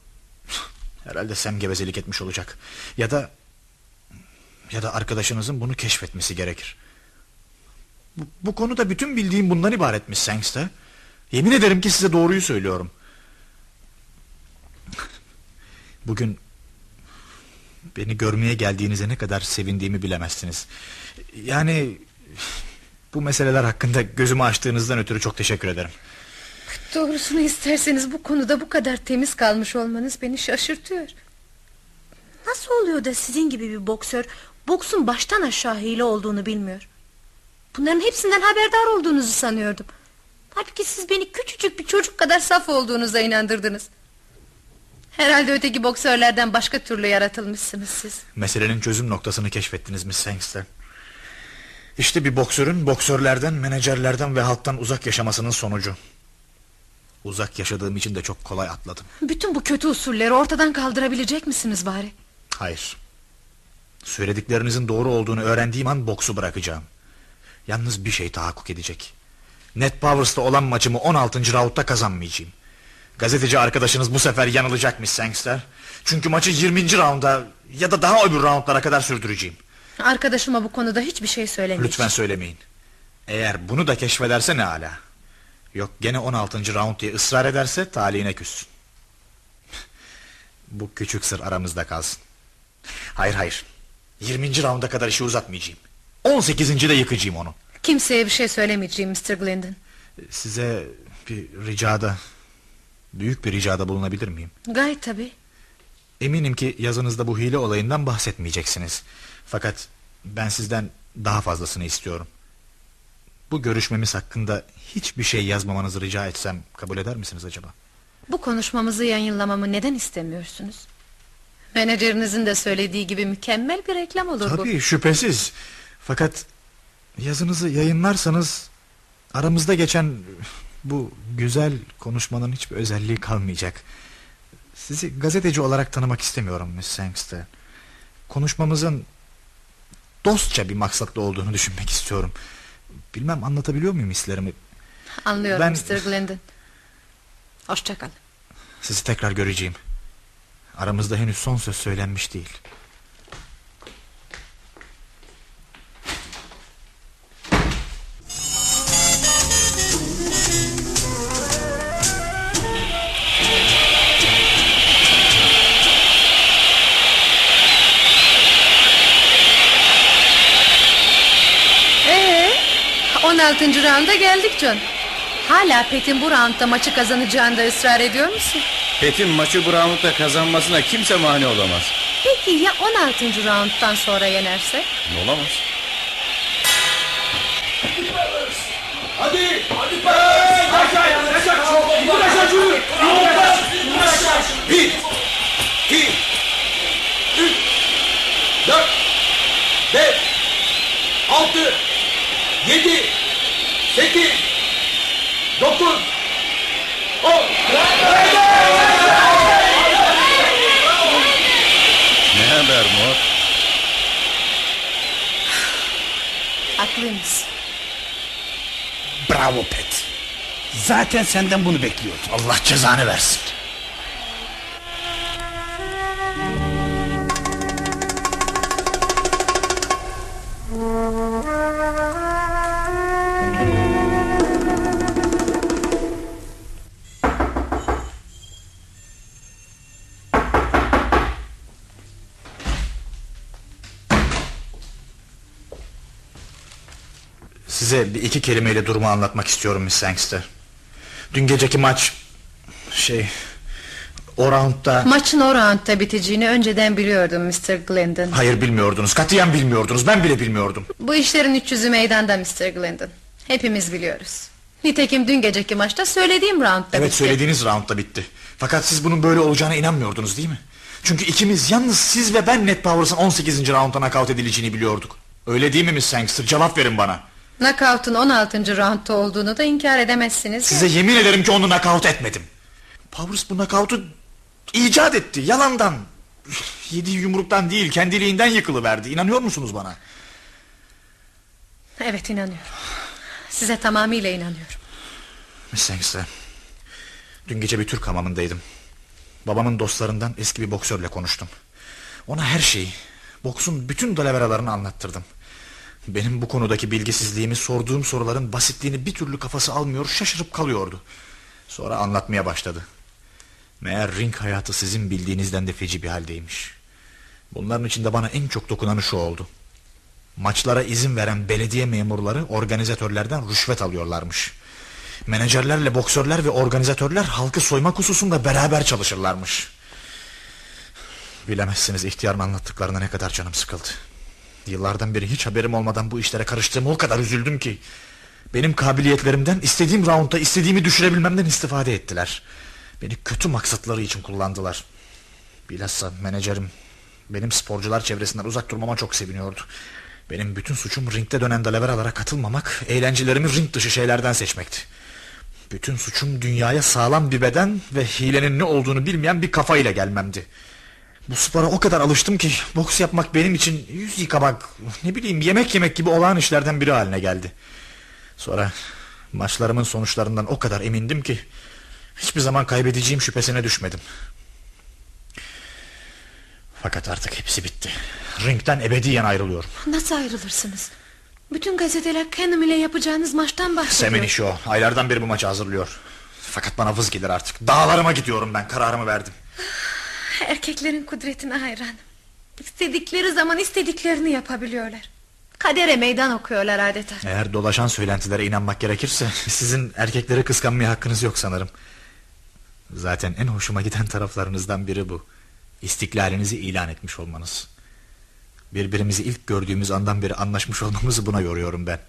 [SPEAKER 1] Herhalde Sam gevezelik etmiş olacak. Ya da ya da arkadaşınızın bunu keşfetmesi gerekir. Bu, bu konuda bütün bildiğim bundan ibaretmiş Sangster. Yemin ederim ki size doğruyu söylüyorum. Bugün beni görmeye geldiğinize ne kadar sevindiğimi bilemezsiniz. Yani bu meseleler hakkında gözümü açtığınızdan ötürü çok teşekkür ederim.
[SPEAKER 7] Doğrusunu isterseniz bu konuda bu kadar temiz kalmış olmanız beni şaşırtıyor. Nasıl oluyor da sizin gibi bir boksör boksun baştan aşağı hile olduğunu bilmiyor? Bunların hepsinden haberdar olduğunuzu sanıyordum. Halbuki siz beni küçücük bir çocuk kadar saf olduğunuza inandırdınız. Herhalde öteki boksörlerden başka türlü yaratılmışsınız siz.
[SPEAKER 1] Meselenin çözüm noktasını keşfettiniz Miss Sangster. İşte bir boksörün boksörlerden, menajerlerden ve halktan uzak yaşamasının sonucu. Uzak yaşadığım için de çok kolay atladım.
[SPEAKER 7] Bütün bu kötü usulleri ortadan kaldırabilecek misiniz bari?
[SPEAKER 1] Hayır. Söylediklerinizin doğru olduğunu öğrendiğim an boksu bırakacağım. Yalnız bir şey tahakkuk edecek. Net Powers'ta olan maçımı 16. roundda kazanmayacağım. Gazeteci arkadaşınız bu sefer yanılacakmış Sangster. Çünkü maçı 20. rounda ya da daha öbür roundlara kadar sürdüreceğim.
[SPEAKER 7] Arkadaşıma bu konuda hiçbir şey söylemeyin.
[SPEAKER 1] Lütfen söylemeyin. Eğer bunu da keşfederse ne ala. Yok gene 16. round diye ısrar ederse talihine küssün. bu küçük sır aramızda kalsın. Hayır hayır. 20. rounda kadar işi uzatmayacağım. 18. de yıkacağım onu.
[SPEAKER 7] Kimseye bir şey söylemeyeceğim Mr. Glendon.
[SPEAKER 1] Size bir ricada Büyük bir ricada bulunabilir miyim?
[SPEAKER 7] Gayet tabii.
[SPEAKER 1] Eminim ki yazınızda bu hile olayından bahsetmeyeceksiniz. Fakat ben sizden daha fazlasını istiyorum. Bu görüşmemiz hakkında hiçbir şey yazmamanızı rica etsem kabul eder misiniz acaba?
[SPEAKER 7] Bu konuşmamızı yayınlamamı neden istemiyorsunuz? Menajerinizin de söylediği gibi mükemmel bir reklam olur bu.
[SPEAKER 1] Tabii şüphesiz. Fakat yazınızı yayınlarsanız aramızda geçen bu güzel konuşmanın hiçbir özelliği kalmayacak. Sizi gazeteci olarak tanımak istemiyorum Miss Sangster. Konuşmamızın dostça bir maksatlı olduğunu düşünmek istiyorum. Bilmem anlatabiliyor muyum hislerimi?
[SPEAKER 7] Anlıyorum
[SPEAKER 1] Ben-
[SPEAKER 7] Mr. Glendon. Hoşçakal.
[SPEAKER 1] Sizi tekrar göreceğim. Aramızda henüz son söz söylenmiş değil.
[SPEAKER 7] 16. rounda geldik John. Hala Pet'in bu roundda maçı kazanacağında ısrar ediyor musun?
[SPEAKER 8] Pet'in maçı bu roundda kazanmasına kimse mani olamaz.
[SPEAKER 7] Peki ya 16. rounddan sonra yenerse?
[SPEAKER 8] Olamaz.
[SPEAKER 6] Hadi. Hadi be. Yaşa. Yaşa. İndir aşağı şunu. İndir aşağı. Bir. iki, Üç. Dört. Beş. Altı. Yedi. Sekiz. Dokuz. On.
[SPEAKER 8] Ne haber Mor?
[SPEAKER 7] Haklıymış.
[SPEAKER 4] Bravo Pet. Zaten senden bunu bekliyordum.
[SPEAKER 1] Allah cezanı versin. Size bir iki kelimeyle durumu anlatmak istiyorum Miss Sangster. Dün geceki maç... Şey... O roundda...
[SPEAKER 7] Maçın o roundda biteceğini önceden biliyordum Mr. Glendon.
[SPEAKER 1] Hayır bilmiyordunuz. Katiyen bilmiyordunuz. Ben bile bilmiyordum.
[SPEAKER 7] Bu işlerin üç yüzü meydanda Mr. Glendon. Hepimiz biliyoruz. Nitekim dün geceki maçta söylediğim roundda
[SPEAKER 1] Evet
[SPEAKER 7] bitti.
[SPEAKER 1] söylediğiniz roundda bitti. Fakat siz bunun böyle olacağına inanmıyordunuz değil mi? Çünkü ikimiz yalnız siz ve ben Ned Powers'ın 18. roundda nakavt edileceğini biliyorduk. Öyle değil mi Miss Sangster? Cevap verin bana.
[SPEAKER 7] Knockout'un 16. roundda olduğunu da inkar edemezsiniz. ya.
[SPEAKER 1] Size yemin ederim ki onu nakavt etmedim. Powers bu nakavtu icat etti. Yalandan. Yediği yumruktan değil kendiliğinden yıkılıverdi. İnanıyor musunuz bana?
[SPEAKER 7] Evet inanıyorum. Size tamamıyla inanıyorum.
[SPEAKER 1] Miss Sangster. Dün gece bir Türk hamamındaydım. Babamın dostlarından eski bir boksörle konuştum. Ona her şeyi, boksun bütün dalaveralarını anlattırdım. Benim bu konudaki bilgisizliğimi sorduğum soruların basitliğini bir türlü kafası almıyor şaşırıp kalıyordu. Sonra anlatmaya başladı. Meğer ring hayatı sizin bildiğinizden de feci bir haldeymiş. Bunların içinde bana en çok dokunanı şu oldu. Maçlara izin veren belediye memurları organizatörlerden rüşvet alıyorlarmış. Menajerlerle boksörler ve organizatörler halkı soymak hususunda beraber çalışırlarmış. Bilemezsiniz ihtiyarın anlattıklarına ne kadar canım sıkıldı. Yıllardan beri hiç haberim olmadan bu işlere karıştığıma o kadar üzüldüm ki. Benim kabiliyetlerimden istediğim roundda istediğimi düşürebilmemden istifade ettiler. Beni kötü maksatları için kullandılar. Bilhassa menajerim benim sporcular çevresinden uzak durmama çok seviniyordu. Benim bütün suçum ringde dönen dalaveralara katılmamak, eğlencelerimi ring dışı şeylerden seçmekti. Bütün suçum dünyaya sağlam bir beden ve hilenin ne olduğunu bilmeyen bir kafayla gelmemdi. Bu spora o kadar alıştım ki boks yapmak benim için yüz yıkamak, ne bileyim yemek yemek gibi olağan işlerden biri haline geldi. Sonra maçlarımın sonuçlarından o kadar emindim ki hiçbir zaman kaybedeceğim şüphesine düşmedim. Fakat artık hepsi bitti. Ringden ebediyen ayrılıyorum.
[SPEAKER 7] Nasıl ayrılırsınız? Bütün gazeteler Canham ile yapacağınız maçtan bahsediyor.
[SPEAKER 1] Semin işi o. Aylardan beri bu maçı hazırlıyor. Fakat bana vız gelir artık. Dağlarıma gidiyorum ben. Kararımı verdim.
[SPEAKER 7] Erkeklerin kudretine hayranım. İstedikleri zaman istediklerini yapabiliyorlar. Kadere meydan okuyorlar adeta.
[SPEAKER 1] Eğer dolaşan söylentilere inanmak gerekirse sizin erkekleri kıskanmaya hakkınız yok sanırım. Zaten en hoşuma giden taraflarınızdan biri bu. İstiklalinizi ilan etmiş olmanız. Birbirimizi ilk gördüğümüz andan beri anlaşmış olmamızı buna yoruyorum ben.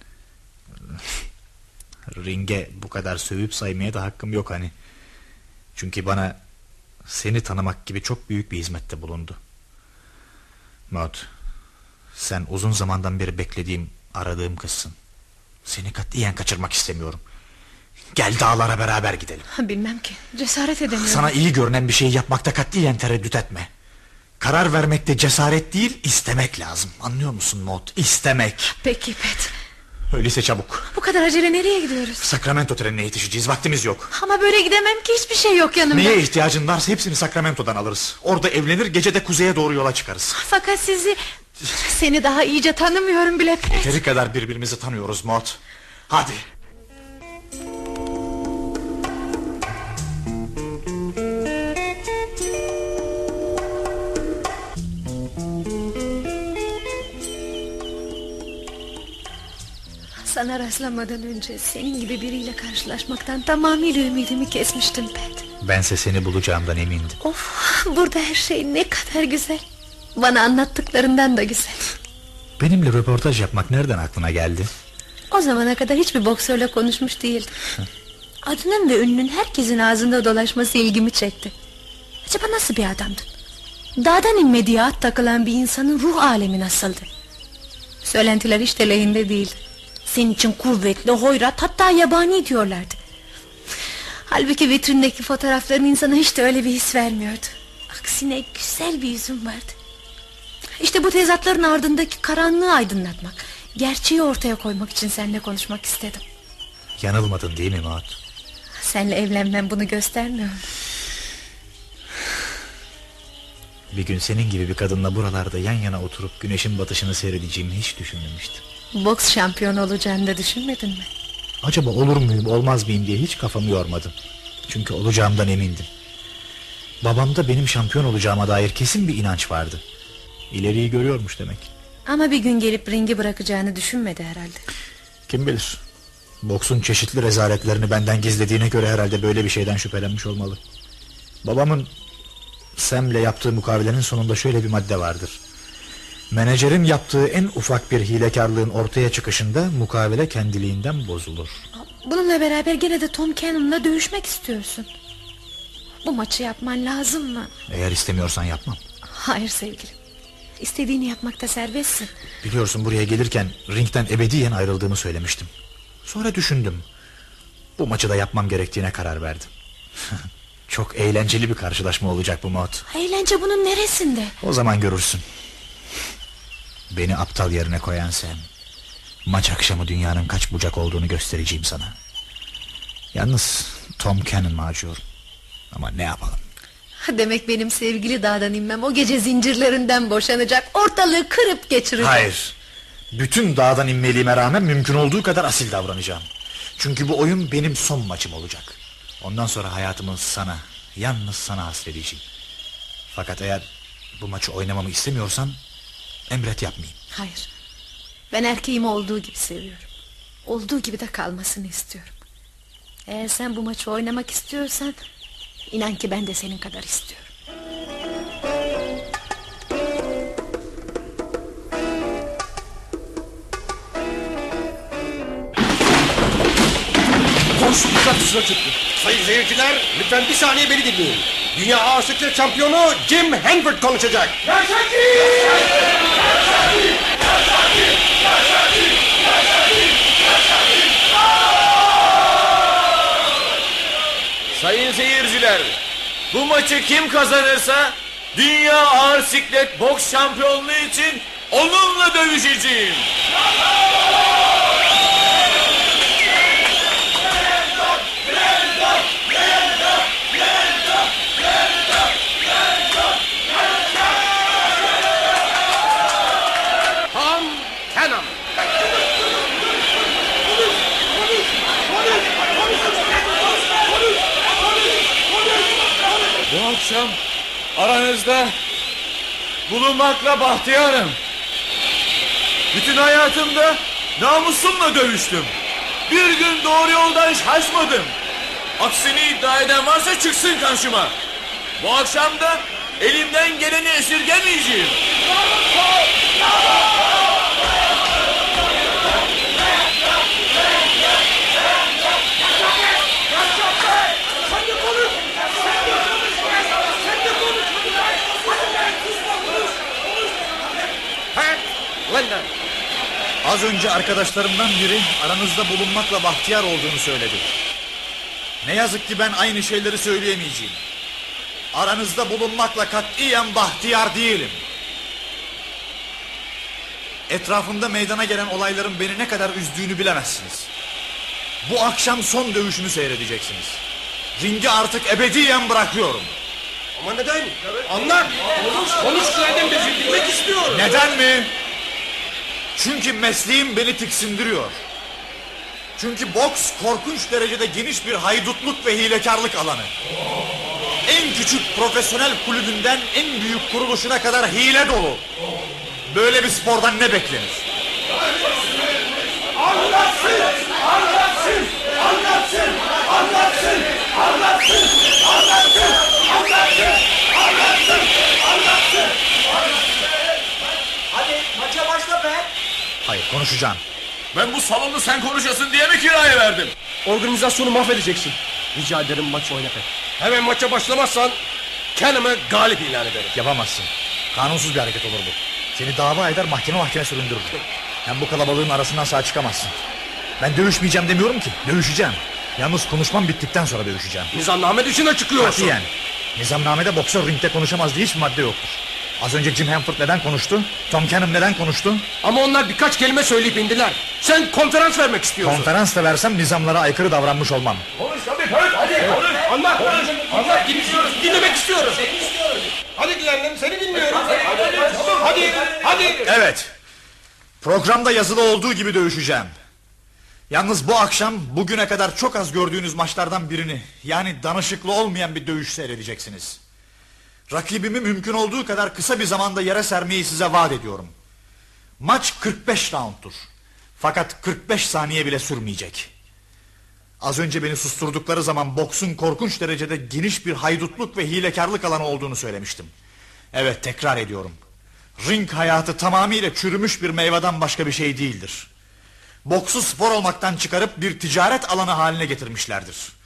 [SPEAKER 1] Ringe bu kadar sövüp saymaya da hakkım yok hani. Çünkü bana seni tanımak gibi çok büyük bir hizmette bulundu. Maud, sen uzun zamandan beri beklediğim, aradığım kızsın. Seni katiyen kaçırmak istemiyorum. Gel dağlara beraber gidelim.
[SPEAKER 7] Bilmem ki cesaret edemiyorum.
[SPEAKER 1] Sana iyi görünen bir şeyi yapmakta katiyen tereddüt etme. Karar vermekte cesaret değil, istemek lazım. Anlıyor musun Maud? İstemek.
[SPEAKER 7] Peki Pet.
[SPEAKER 1] Öyleyse çabuk.
[SPEAKER 7] Bu kadar acele nereye gidiyoruz?
[SPEAKER 1] Sakramento trenine yetişeceğiz. Vaktimiz yok.
[SPEAKER 7] Ama böyle gidemem ki hiçbir şey yok yanımda.
[SPEAKER 1] Neye ihtiyacın varsa hepsini Sacramento'dan alırız. Orada evlenir gece de kuzeye doğru yola çıkarız.
[SPEAKER 7] Fakat sizi... Seni daha iyice tanımıyorum bile.
[SPEAKER 1] Yeteri kadar birbirimizi tanıyoruz Maud. Hadi.
[SPEAKER 7] Sana rastlamadan önce senin gibi biriyle karşılaşmaktan tamamıyla ümidimi kesmiştim Pet.
[SPEAKER 1] Bense seni bulacağımdan emindim.
[SPEAKER 7] Of burada her şey ne kadar güzel. Bana anlattıklarından da güzel.
[SPEAKER 1] Benimle röportaj yapmak nereden aklına geldi?
[SPEAKER 7] O zamana kadar hiçbir boksörle konuşmuş değildim. Adının ve ününün herkesin ağzında dolaşması ilgimi çekti. Acaba nasıl bir adamdın? Dağdan inmediği at takılan bir insanın ruh alemi nasıldı? Söylentiler hiç de lehinde değildi. Senin için kuvvetli, hoyrat hatta yabani diyorlardı. Halbuki vitrindeki fotoğrafların insana hiç de öyle bir his vermiyordu. Aksine güzel bir yüzün vardı. İşte bu tezatların ardındaki karanlığı aydınlatmak, gerçeği ortaya koymak için seninle konuşmak istedim.
[SPEAKER 1] Yanılmadın değil mi Maud?
[SPEAKER 7] Seninle evlenmem bunu göstermiyor mu?
[SPEAKER 1] Bir gün senin gibi bir kadınla buralarda yan yana oturup güneşin batışını seyredeceğimi hiç düşünmemiştim.
[SPEAKER 7] Boks şampiyonu olacağını da düşünmedin mi?
[SPEAKER 1] Acaba olur muyum olmaz mıyım diye hiç kafamı yormadım. Çünkü olacağımdan emindim. Babamda benim şampiyon olacağıma dair kesin bir inanç vardı. İleriyi görüyormuş demek.
[SPEAKER 7] Ama bir gün gelip ringi bırakacağını düşünmedi herhalde.
[SPEAKER 1] Kim bilir. Boksun çeşitli rezaletlerini benden gizlediğine göre herhalde böyle bir şeyden şüphelenmiş olmalı. Babamın Sam'le yaptığı mukavelenin sonunda şöyle bir madde vardır. Menajerin yaptığı en ufak bir hilekarlığın ortaya çıkışında mukavele kendiliğinden bozulur.
[SPEAKER 7] Bununla beraber gene de Tom Cannon'la dövüşmek istiyorsun. Bu maçı yapman lazım mı?
[SPEAKER 1] Eğer istemiyorsan yapmam.
[SPEAKER 7] Hayır sevgilim. İstediğini yapmakta serbestsin.
[SPEAKER 1] Biliyorsun buraya gelirken ringden ebediyen ayrıldığımı söylemiştim. Sonra düşündüm. Bu maçı da yapmam gerektiğine karar verdim. Çok eğlenceli bir karşılaşma olacak bu mod.
[SPEAKER 7] Eğlence bunun neresinde?
[SPEAKER 1] O zaman görürsün. Beni aptal yerine koyan sen. Maç akşamı dünyanın kaç bucak olduğunu göstereceğim sana. Yalnız Tom Cannon macur. Ama ne yapalım?
[SPEAKER 7] Demek benim sevgili dağdan inmem o gece zincirlerinden boşanacak. Ortalığı kırıp geçirecek.
[SPEAKER 1] Hayır. Bütün dağdan inmeliğime rağmen mümkün olduğu kadar asil davranacağım. Çünkü bu oyun benim son maçım olacak. Ondan sonra hayatımı sana, yalnız sana hasredeceğim. Fakat eğer bu maçı oynamamı istemiyorsan emret yapmayayım.
[SPEAKER 7] Hayır. Ben erkeğimi olduğu gibi seviyorum. Olduğu gibi de kalmasını istiyorum. Eğer sen bu maçı oynamak istiyorsan inan ki ben de senin kadar istiyorum.
[SPEAKER 6] Koş dikkat dışına çıktı. Sayın seyirciler lütfen bir saniye beni dinleyin. Dünya ağır siklet şampiyonu Jim Henford konuşacak.
[SPEAKER 8] Sayın seyirciler, bu maçı kim kazanırsa Dünya Ağır Siklet Boks Şampiyonluğu için onunla dövüşeceğim. Bulunmakla bahtiyarım. Bütün hayatımda namusumla dövüştüm. Bir gün doğru yoldan şaşmadım. Aksini iddia eden varsa çıksın karşıma. Bu akşam da elimden geleni esirgemeyeceğim.
[SPEAKER 6] Glenda.
[SPEAKER 1] Az önce arkadaşlarımdan biri aranızda bulunmakla bahtiyar olduğunu söyledi. Ne yazık ki ben aynı şeyleri söyleyemeyeceğim. Aranızda bulunmakla katiyen bahtiyar değilim. Etrafımda meydana gelen olayların beni ne kadar üzdüğünü bilemezsiniz. Bu akşam son dövüşümü seyredeceksiniz. Ringi artık ebediyen bırakıyorum.
[SPEAKER 6] Ama neden? Anlat. Konuş. Konuş Glenda'm bizi bilmek istiyorum.
[SPEAKER 1] Neden mi? Çünkü mesleğim beni tiksindiriyor. Çünkü boks korkunç derecede geniş bir haydutluk ve hilekarlık alanı. En küçük profesyonel kulübünden en büyük kuruluşuna kadar hile dolu. Böyle bir spordan ne beklenir?
[SPEAKER 6] Hadi maça başla be.
[SPEAKER 1] Hayır konuşacağım.
[SPEAKER 8] Ben bu salonu sen konuşasın diye mi kiraya verdim?
[SPEAKER 5] Organizasyonu mahvedeceksin. Rica ederim maç oyna pek.
[SPEAKER 6] Hemen maça başlamazsan kendimi galip ilan ederim.
[SPEAKER 1] Yapamazsın. Kanunsuz bir hareket olur bu. Seni dava eder mahkeme mahkeme süründürür. Hem bu kalabalığın arasından sağ çıkamazsın. Ben dövüşmeyeceğim demiyorum ki. Dövüşeceğim. Yalnız konuşmam bittikten sonra dövüşeceğim.
[SPEAKER 6] Nizamname dışına çıkıyorsun.
[SPEAKER 1] Katiyen. Nizamnamede boksör ringde konuşamaz diye hiçbir madde yoktur. Az önce Jim Hanford neden konuştu? Tom Cannon neden konuştu?
[SPEAKER 6] Ama onlar birkaç kelime söyleyip indiler. Sen konferans vermek istiyorsun.
[SPEAKER 1] Konferans da versem nizamlara aykırı davranmış olmam.
[SPEAKER 6] Konuş tabii. Hadi. Konuş. Anlat. Anlat. Dinliyoruz. Dinlemek istiyoruz. Hadi Glenda'm seni dinliyorum. Hadi. Hadi.
[SPEAKER 1] Evet. Programda yazılı olduğu gibi dövüşeceğim. Yalnız bu akşam bugüne kadar çok az gördüğünüz maçlardan birini yani danışıklı olmayan bir dövüş seyredeceksiniz. Rakibimi mümkün olduğu kadar kısa bir zamanda yere sermeyi size vaat ediyorum. Maç 45 roundtur. Fakat 45 saniye bile sürmeyecek. Az önce beni susturdukları zaman boksun korkunç derecede geniş bir haydutluk ve hilekarlık alanı olduğunu söylemiştim. Evet tekrar ediyorum. Ring hayatı tamamıyla çürümüş bir meyveden başka bir şey değildir. Boksu spor olmaktan çıkarıp bir ticaret alanı haline getirmişlerdir.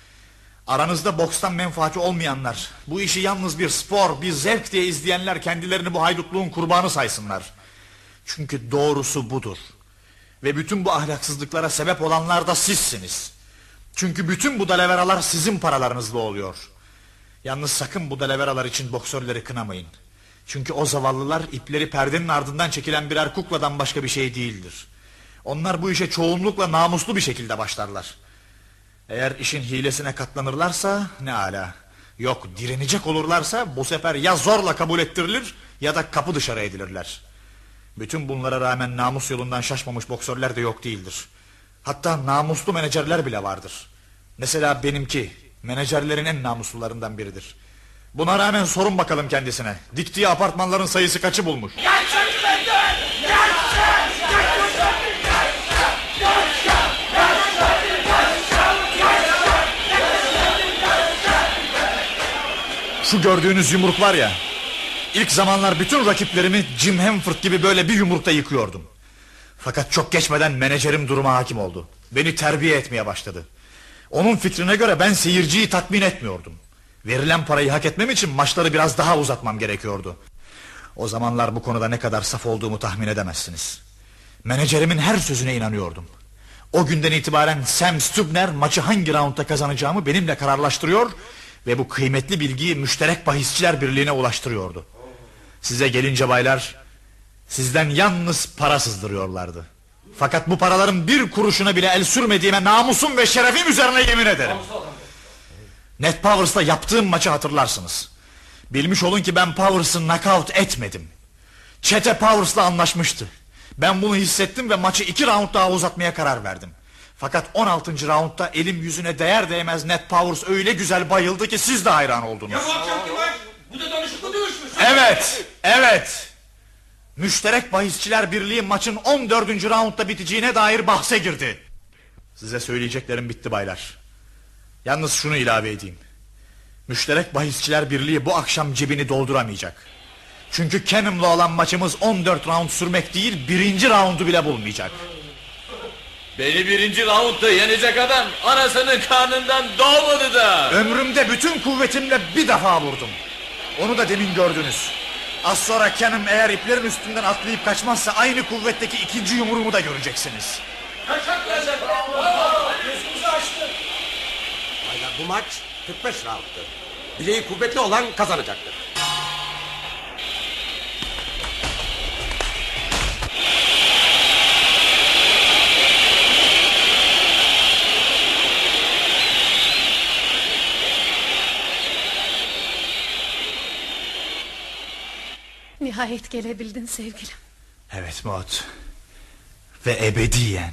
[SPEAKER 1] Aranızda bokstan menfaati olmayanlar, bu işi yalnız bir spor, bir zevk diye izleyenler kendilerini bu haydutluğun kurbanı saysınlar. Çünkü doğrusu budur. Ve bütün bu ahlaksızlıklara sebep olanlar da sizsiniz. Çünkü bütün bu dalaveralar sizin paralarınızla oluyor. Yalnız sakın bu dalaveralar için boksörleri kınamayın. Çünkü o zavallılar ipleri perdenin ardından çekilen birer kukladan başka bir şey değildir. Onlar bu işe çoğunlukla namuslu bir şekilde başlarlar. Eğer işin hilesine katlanırlarsa ne ala. Yok direnecek olurlarsa bu sefer ya zorla kabul ettirilir ya da kapı dışarı edilirler. Bütün bunlara rağmen namus yolundan şaşmamış boksörler de yok değildir. Hatta namuslu menajerler bile vardır. Mesela benimki menajerlerin en namuslularından biridir. Buna rağmen sorun bakalım kendisine. Diktiği apartmanların sayısı kaçı bulmuş? Şu gördüğünüz yumruk var ya. İlk zamanlar bütün rakiplerimi Jim Hanford gibi böyle bir yumrukta yıkıyordum. Fakat çok geçmeden menajerim duruma hakim oldu. Beni terbiye etmeye başladı. Onun fikrine göre ben seyirciyi tatmin etmiyordum. Verilen parayı hak etmem için maçları biraz daha uzatmam gerekiyordu. O zamanlar bu konuda ne kadar saf olduğumu tahmin edemezsiniz. Menajerimin her sözüne inanıyordum. O günden itibaren Sam Stubner maçı hangi roundda kazanacağımı benimle kararlaştırıyor ve bu kıymetli bilgiyi müşterek bahisçiler birliğine ulaştırıyordu. Size gelince baylar sizden yalnız para sızdırıyorlardı. Fakat bu paraların bir kuruşuna bile el sürmediğime namusum ve şerefim üzerine yemin ederim. Net Powers'ta yaptığım maçı hatırlarsınız. Bilmiş olun ki ben Powers'ı knockout etmedim. Çete Powers'la anlaşmıştı. Ben bunu hissettim ve maçı iki round daha uzatmaya karar verdim. Fakat 16. roundda elim yüzüne değer değmez Net Powers öyle güzel bayıldı ki siz de hayran oldunuz.
[SPEAKER 6] Bu da danışıklı dövüşmüş.
[SPEAKER 1] Evet, evet. Müşterek bahisçiler birliği maçın 14. roundda biteceğine dair bahse girdi. Size söyleyeceklerim bitti baylar. Yalnız şunu ilave edeyim. Müşterek bahisçiler birliği bu akşam cebini dolduramayacak. Çünkü Kenim'le olan maçımız 14 round sürmek değil birinci roundu bile bulmayacak.
[SPEAKER 8] Beni birinci roundda yenecek adam anasının karnından doğmadı da.
[SPEAKER 1] Ömrümde bütün kuvvetimle bir defa vurdum. Onu da demin gördünüz. Az sonra Kenim eğer iplerin üstünden atlayıp kaçmazsa aynı kuvvetteki ikinci yumruğumu da göreceksiniz.
[SPEAKER 6] Baylar bu maç 45 round'tır. Bileği kuvvetli olan kazanacaktır.
[SPEAKER 7] Nihayet gelebildin sevgilim.
[SPEAKER 1] Evet Maud. Ve ebediyen.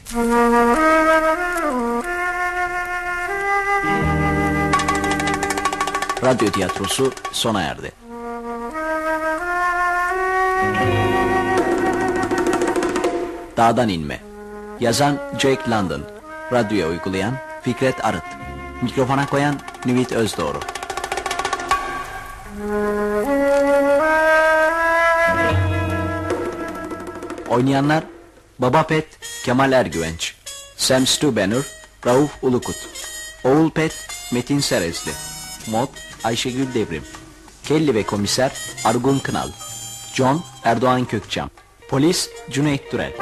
[SPEAKER 2] Radyo tiyatrosu sona erdi. Dağdan inme. Yazan Jake London. Radyoya uygulayan Fikret Arıt. Mikrofona koyan Nüvit Özdoğru. Oynayanlar Baba Pet, Kemal Ergüvenç, Sam Stubenner, Rauf Ulukut, Oğul Pet, Metin Serezli, Mod, Ayşegül Devrim, Kelly ve Komiser Argun Kınal, John Erdoğan Kökçam, Polis Cüneyt Türel.